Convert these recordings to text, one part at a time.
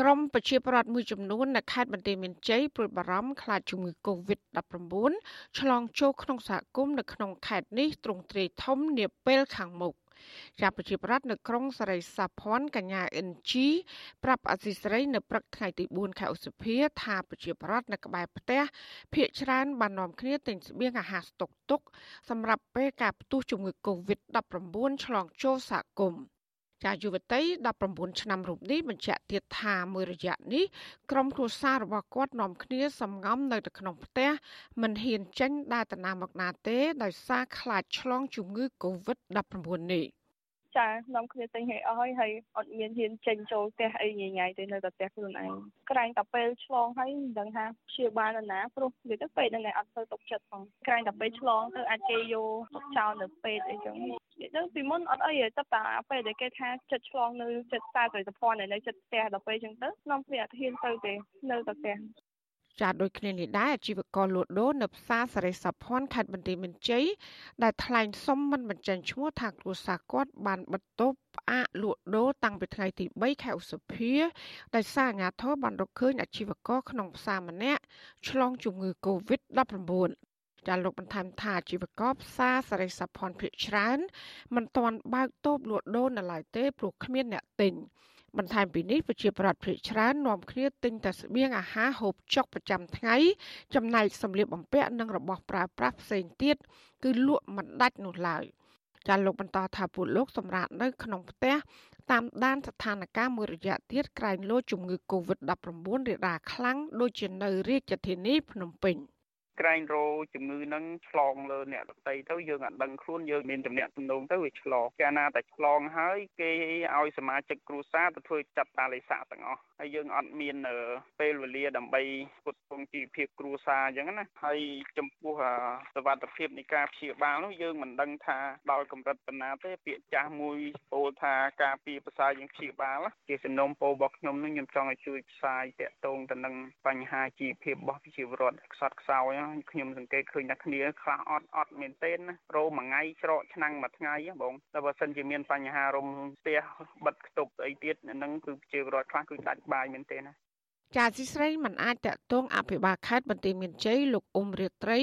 ក្រមប្រជាប្រដ្ឋមួយចំនួននៅខេត្តបន្ទាយមានជ័យព្រួយបារម្ភខ្លាចជំងឺ Covid-19 ឆ្លងចូលក្នុងសហគមន៍នៅក្នុងខេត្តនេះទ្រង់ទ្រាយធំនាពេលខាងមុខជាប្រជាប្រដ្ឋនៅក្រុងសរីសាភ័ណ្ឌកញ្ញាអិនជីប្រាប់អសីស្រីនៅព្រឹកថ្ងៃទី4ខែឧសភាថាប្រជាប្រដ្ឋនៅក្បែរផ្ទះភ ieck ច្រើនបាននាំគ្នាទិញស្បៀងអាហារស្តុកទុកសម្រាប់ពេលការផ្ទុះជំងឺ Covid-19 ឆ្លងចូលសហគមន៍ ចាយុវតី19ឆ្នាំរូបនេះបញ្ជាក់ទៀតថាមួយរយៈនេះក្រុមគ្រួសាររបស់គាត់នាំគ្នាសំងំនៅក្នុងផ្ទះមិនហ៊ានចេញដើរទៅណាមកណាទេដោយសារខ្លាចឆ្លងជំងឺ Covid-19 នេះ ចានាំគ្នាទិញឲ្យអស់ហើយហើយអត់មានហ៊ានចេញចូលផ្ទះអីញញ៉ៃទេនៅតែផ្ទះខ្លួនឯងក្រែងតែពេលឆ្លងហើយមិនដឹងថាព្យាបាលនៅណាព្រោះនិយាយទៅពេទ្យនឹងឯងអត់ទៅទុកចិត្តផងក្រែងតែពេលឆ្លងទៅអាចគេយកទុកចោលនៅពេទ្យអីចឹងនិយាយទៅពីមុនអត់អីទេតែតែពេលដែលគេថាចិត្តឆ្លងនៅចិត្តខ្សែប្រតិភ័ណ្ឌនៅចិត្តផ្ទះដល់ពេលចឹងទៅនាំគ្នាអត់ហ៊ានទៅទេនៅតែផ្ទះ ចាដូចគ្នានេះដែរអាជីវករលក់ដូរនៅផ្សារសរិសភ័ណ្ឌខេត្តបន្ទាយមានជ័យដែលថ្លែងសុំមិនបញ្ចេញឈ្មោះថាគ្រួសារគាត់បានបិទតូបផ្អាកលក់ដូរតាំងពីថ្ងៃទី3ខែឧសភាដោយសារអាជ្ញាធរបានរកឃើញអាជីវករក្នុងផ្សារម្នាក់ឆ្លងជំងឺ Covid-19 ចាលោកបន្ថែមថាអាជីវករផ្សារសរិសភ័ណ្ឌភាគច្រើនមិនទាន់បើកតូបលក់ដូរនៅឡើយទេព្រោះគ្មានអ្នកទិញ បន្ថែមពីនេះប្រជាប្រដ្ឋភ្នាក់ច្រើននាំគ្នាទិញតែស្បៀងអាហារហូបចុកប្រចាំថ្ងៃចំណែកសម្លៀកបំពាក់និងរបស់ប្រើប្រាស់ផ្សេងទៀតគឺលក់មិនដាច់នោះឡើយចាលោកបន្តថាពួកលោកសម្រាប់នៅក្នុងផ្ទះតាមដានស្ថានភាពមួយរយៈទៀតក្រែងលោជំងឺ Covid-19 រាលដាលខ្លាំងដូចជានៅរាជធានីភ្នំពេញ។ ក្រែងរោជំងឺហ្នឹងឆ្លងលើអ្នកដទៃទៅយើងអត់ដឹងខ្លួនយើងមានទំនាក់ទំនងទៅវាឆ្លងកាលណាតែឆ្លងហើយគេឲ្យសមាជិកគ្រួសារទៅធ្វើចាត់តាលិខិតទាំងអស់ហើយយើងអត់មានពេលវេលាដើម្បីផ្គត់ផ្គង់ជីវភាពគ្រួសារអញ្ចឹងណាហើយចំពោះសវត្ថភាពនៃការព្យាបាលនោះយើងមិនដឹងថាដល់កម្រិតប៉ុណ្ណាទេពាក្យចាស់មួយពោលថាការពីភាសាយើងព្យាបាលជាសំណុំពោលរបស់ខ្ញុំនឹងខ្ញុំចង់ឲ្យជួយផ្សាយតាក់ទងទៅនឹងបញ្ហាជីវភាពរបស់ប្រជាពលរដ្ឋខ្សត់ខ្សោយខ្ញុំសង្កេតឃើញថាគ្នាខ្លះអត់អត់មែនទេណារោមួយថ្ងៃច្រកឆ្នាំងមួយថ្ងៃបងតែបើសិនជាមានបញ្ហារំផ្ទះបិទខ្ទប់អីទៀតហ្នឹងគឺប្រជាពលរដ្ឋខ្លះគឺដាច់បាយមែនទេណាចាស៊ីស្រីមិនអាចតកតងអភិបាលខេត្តបន្ទាយមានជ័យលោកអ៊ុំរាត្រី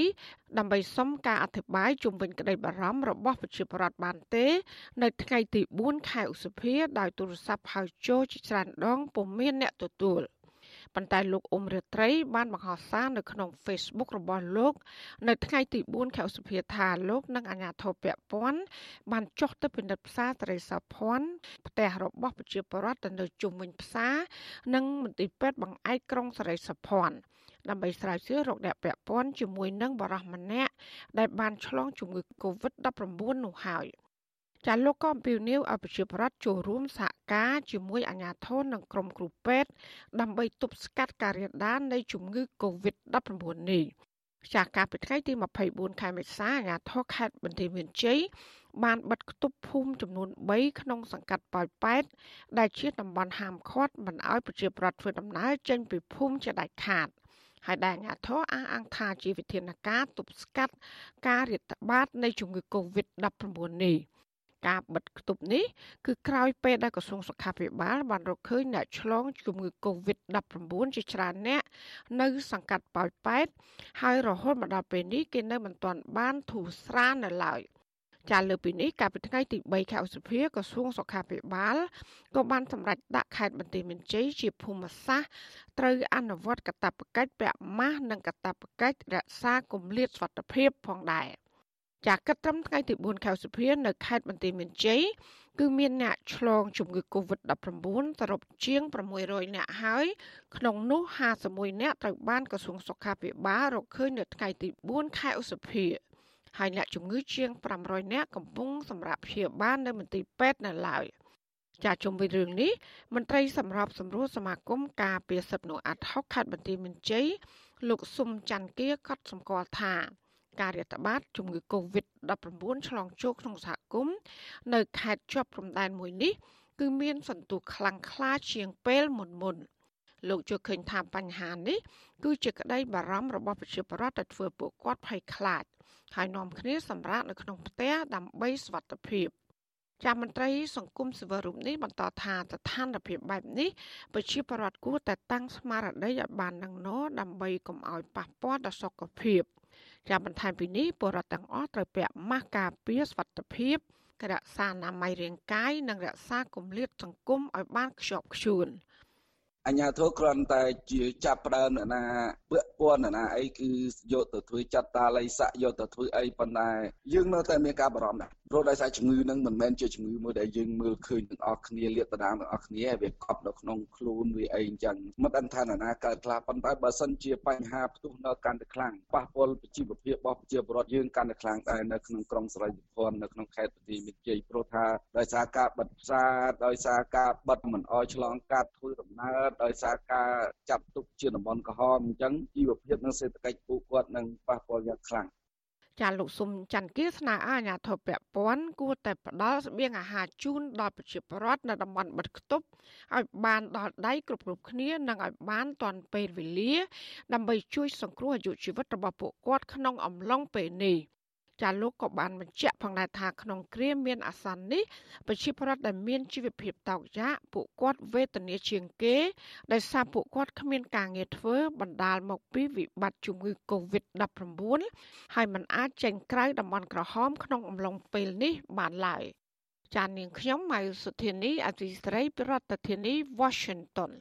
ដើម្បីសុំការអធិប្បាយជុំវិញក្តីបារម្ភរបស់ប្រជាពលរដ្ឋបានទេ នៅថ្ងៃទី4ខែឧសភាដោយទូរស័ព្ទហៅចូលជាច្រើនដងពុំមានអ្នកទទួល។ ប៉ុន្តែលោកអ៊ុំរាត្រី បានបង្ហោះសារនៅក្នុង Facebook របស់លោក នៅថ្ងៃទី4ខែឧសភាថាលោកនិងអាជ្ញាធរពាក់ព័ន្ធបានចុះទៅពិនិត្យផ្សារតរេសាភ័ណ្ឌផ្ទះរបស់ប្រជាពលរដ្ឋនៅជុំវិញផ្សារនិងមន្ទីរពេទ្យបង្អែកក្រុងសរេសាភ័ណ្ឌដើម្បីស្រាវជ្រាវរោគអ្នកពាក់ព័ន្ធជាមួយនឹងបរិះម្នាក់ដែលបានឆ្លងជំងឺ Covid-19 នោះហើយ ចាលោកក៏អំពាវនាវឲ្យប្រជាប្រដ្ឋចូលរួមសហការជាមួយអាជ្ញាធរនិងក្រុមគ្រូពេទ្យដើម្បីទប់ស្កាត់ការរាលដាលនៃជំងឺ Covid-19 នេះចាការពីថ្ងៃទី24ខែមេសាអាជ្ញាធរខេត្តបន្ទាយមានជ័យបានបិទគប់ភូមិចំនួន3ក្នុងសង្កាត់ប៉ោយប៉ែតដែលជាតំបន់ហាមឃាត់មិនឲ្យប្រជាប្រដ្ឋធ្វើដំណើរចេញពីភូមិជាដាច់ខាតហើយដែលអាជ្ញាធរអះអាងថាជាវិធានការទប់ស្កាត់ការរាតត្បាតនៃជំងឺ Covid-19 នេះ ការបិទគប់នេះគឺក្រោយពេលដែលក្រសួងសុខាភិបាលបានរកឃើញអ្នកឆ្លងជំងឺ Covid-19 ជាច្រើនអ្នកនៅ សង្កាត់ប៉ោយប៉ែតហើយរហូតមកដល់ពេលនេះគេនៅមិនទាន់បានធូរស្រាលនៅឡើយចាលើពីនេះកាលពីថ្ងៃទី3ខែឧសភាក្រសួងសុខាភិបាលក៏បានសម្រេចដាក់ខេត្តបន្ទាយមានជ័យជាភូមិសាស្ត្រត្រូវអនុវត្តកាតព្វកិច្ចពាក់ម៉ាស់និងកាតព្វកិច្ចរក្សាគម្លាតសុវត្ថិភាពផងដែរ ចាគិតត្រឹមថ្ងៃទី4ខែសុភានៅខេត្តបន្ទាយមានជ័យគឺមានអ្នកឆ្លងជំងឺ Covid-19 សរុបជាង600អ្នកហើយក្នុងនោះ51អ្នកត្រូវបានក្រសួងសុខាភិបាលរកឃើញនៅថ្ងៃទី4ខែឧសភាហើយអ្នកជំងឺជាង500នាក់កំពុងសម្រាប់ព្យាបាលនៅមន្ទីរពេទ្យនៅឡើយចាជុំវិញរឿងនេះមន្ត្រីសម្របសម្រួលសមាគមការពារសិទ្ធិមនុស្សអាត់ហុកខេត្តបន្ទាយមានជ័យលោកស៊ុំច័ន្ទគាក៏សម្គាល់ថា ការរាតត្បាតជំងឺ Covid-19 ឆ្លងចូលក្នុងសហគមន៍នៅខេត្តជាប់ព្រំដែនមួយនេះ គឺមានសន្ទុះខ្លាំងក្លាជាងពេលមុនមុនលោកជឿឃើញថាបញ្ហានេះគឺជាក្តីបារម្ភរបស់ប្រជាពលរដ្ឋដែលធ្វើពួកគាត់ភ័យខ្លាចហើយនាំគ្នាសម្រាកនៅក្នុងផ្ទះដើម្បីសុវត្ថិភាពចាំមន្ត្រីសង្គមសិវិលរូបនេះបន្តថាស្ថានភាពបែបនេះប្រជាពលរដ្ឋគួរតែតាំងស្មារតីឲ្យបាននឹងណដើម្បីកុំឲ្យប៉ះពាល់ដល់សុខភាព ចាំបន្ថែមពីនេះពលរដ្ឋទាំងអស់ត្រូវពាក់ម៉ាស់ការពារសុវត្ថិភាពរក្សាអនាម័យរាងកាយនិងរក្សាគម្លាតសង្គមឲ្យបានខ្ជាប់ខ្ជួន។អញ្ញាធិគ្រាន់តែជាចាប់ផ្ដើមអ្នកណាពាក់ព័ន្ធអ្នកណាអីគឺយកទៅធ្វើចាត់តាល័យស័កយកទៅធ្វើអីប៉ុន្តែយើងនៅតែមានការបារម្ភដែរ ព្រោះដោយសារជំងឺនឹងមិនមែនជាជំងឺមួយដែលយើងមើលឃើញទាំងអស់គ្នាលាតត្រដាងទាំងអស់គ្នាវាកប់នៅក្នុងខ្លួនវាអីអញ្ចឹងមិនដឹងថាអ្នកណាកើតខ្លះប៉ុន្តែបើសិនជាបញ្ហាផ្ទុះនៅកាន់តែខ្លាំងប៉ះពាល់ជីវភាពរបស់ប្រជាពលរដ្ឋយើងកាន់តែខ្លាំងដែរនៅក្នុងក្រុងស្រែយុភ័ណ្ឌនៅក្នុងខេត្តបន្ទាយមានជ័យព្រោះថាដោយសារការបិទផ្សារដោយសារការបិទមិនអោយឆ្លងកាត់ធ្វើដំណើរដោយសារការចាត់ទុកជាតំបន់ក្រហមអញ្ចឹងជីវភាពនិងសេដ្ឋកិច្ចពួកគាត់នឹងប៉ះពាល់យ៉ាងខ្លាំង ចាលោកសុំច័ន្ទគាស្នើឲ្យអាជ្ញាធរពាក់ព័ន្ធគួរតែផ្ដល់ស្បៀងអាហារជូនដល់ប្រជាពលរដ្ឋនៅតំបន់បិទគប់ឲ្យបានដល់ដៃគ្រប់គ្រប់គ្នានិងឲ្យបានទាន់ពេលវេលា ដើម្បីជួយសង្គ្រោះអាយុជីវិតរបស់ពួកគាត់ក្នុងអំឡុងពេលនេះ ចាលោកក៏បានបញ្ជាក់ផងដែរថាក្នុងគ្រាមានអាសន្ននេះប្រជាពលរដ្ឋដែលមានជីវភាពតោកយ៉ាកពួកគាត់វេទនាជាងគេដោយសារពួកគាត់គ្មានការងារធ្វើបណ្ដាលមកពីវិបត្តិជំងឺ Covid-19 ហើយមិនអាចចេញក្រៅតំបន់ក្រហម ក្នុងអំឡុងពេលនេះបានឡើយចាននាងខ្ញុំម៉ៅសុធានីអទិស្រីប្រធានាធិបតី Washington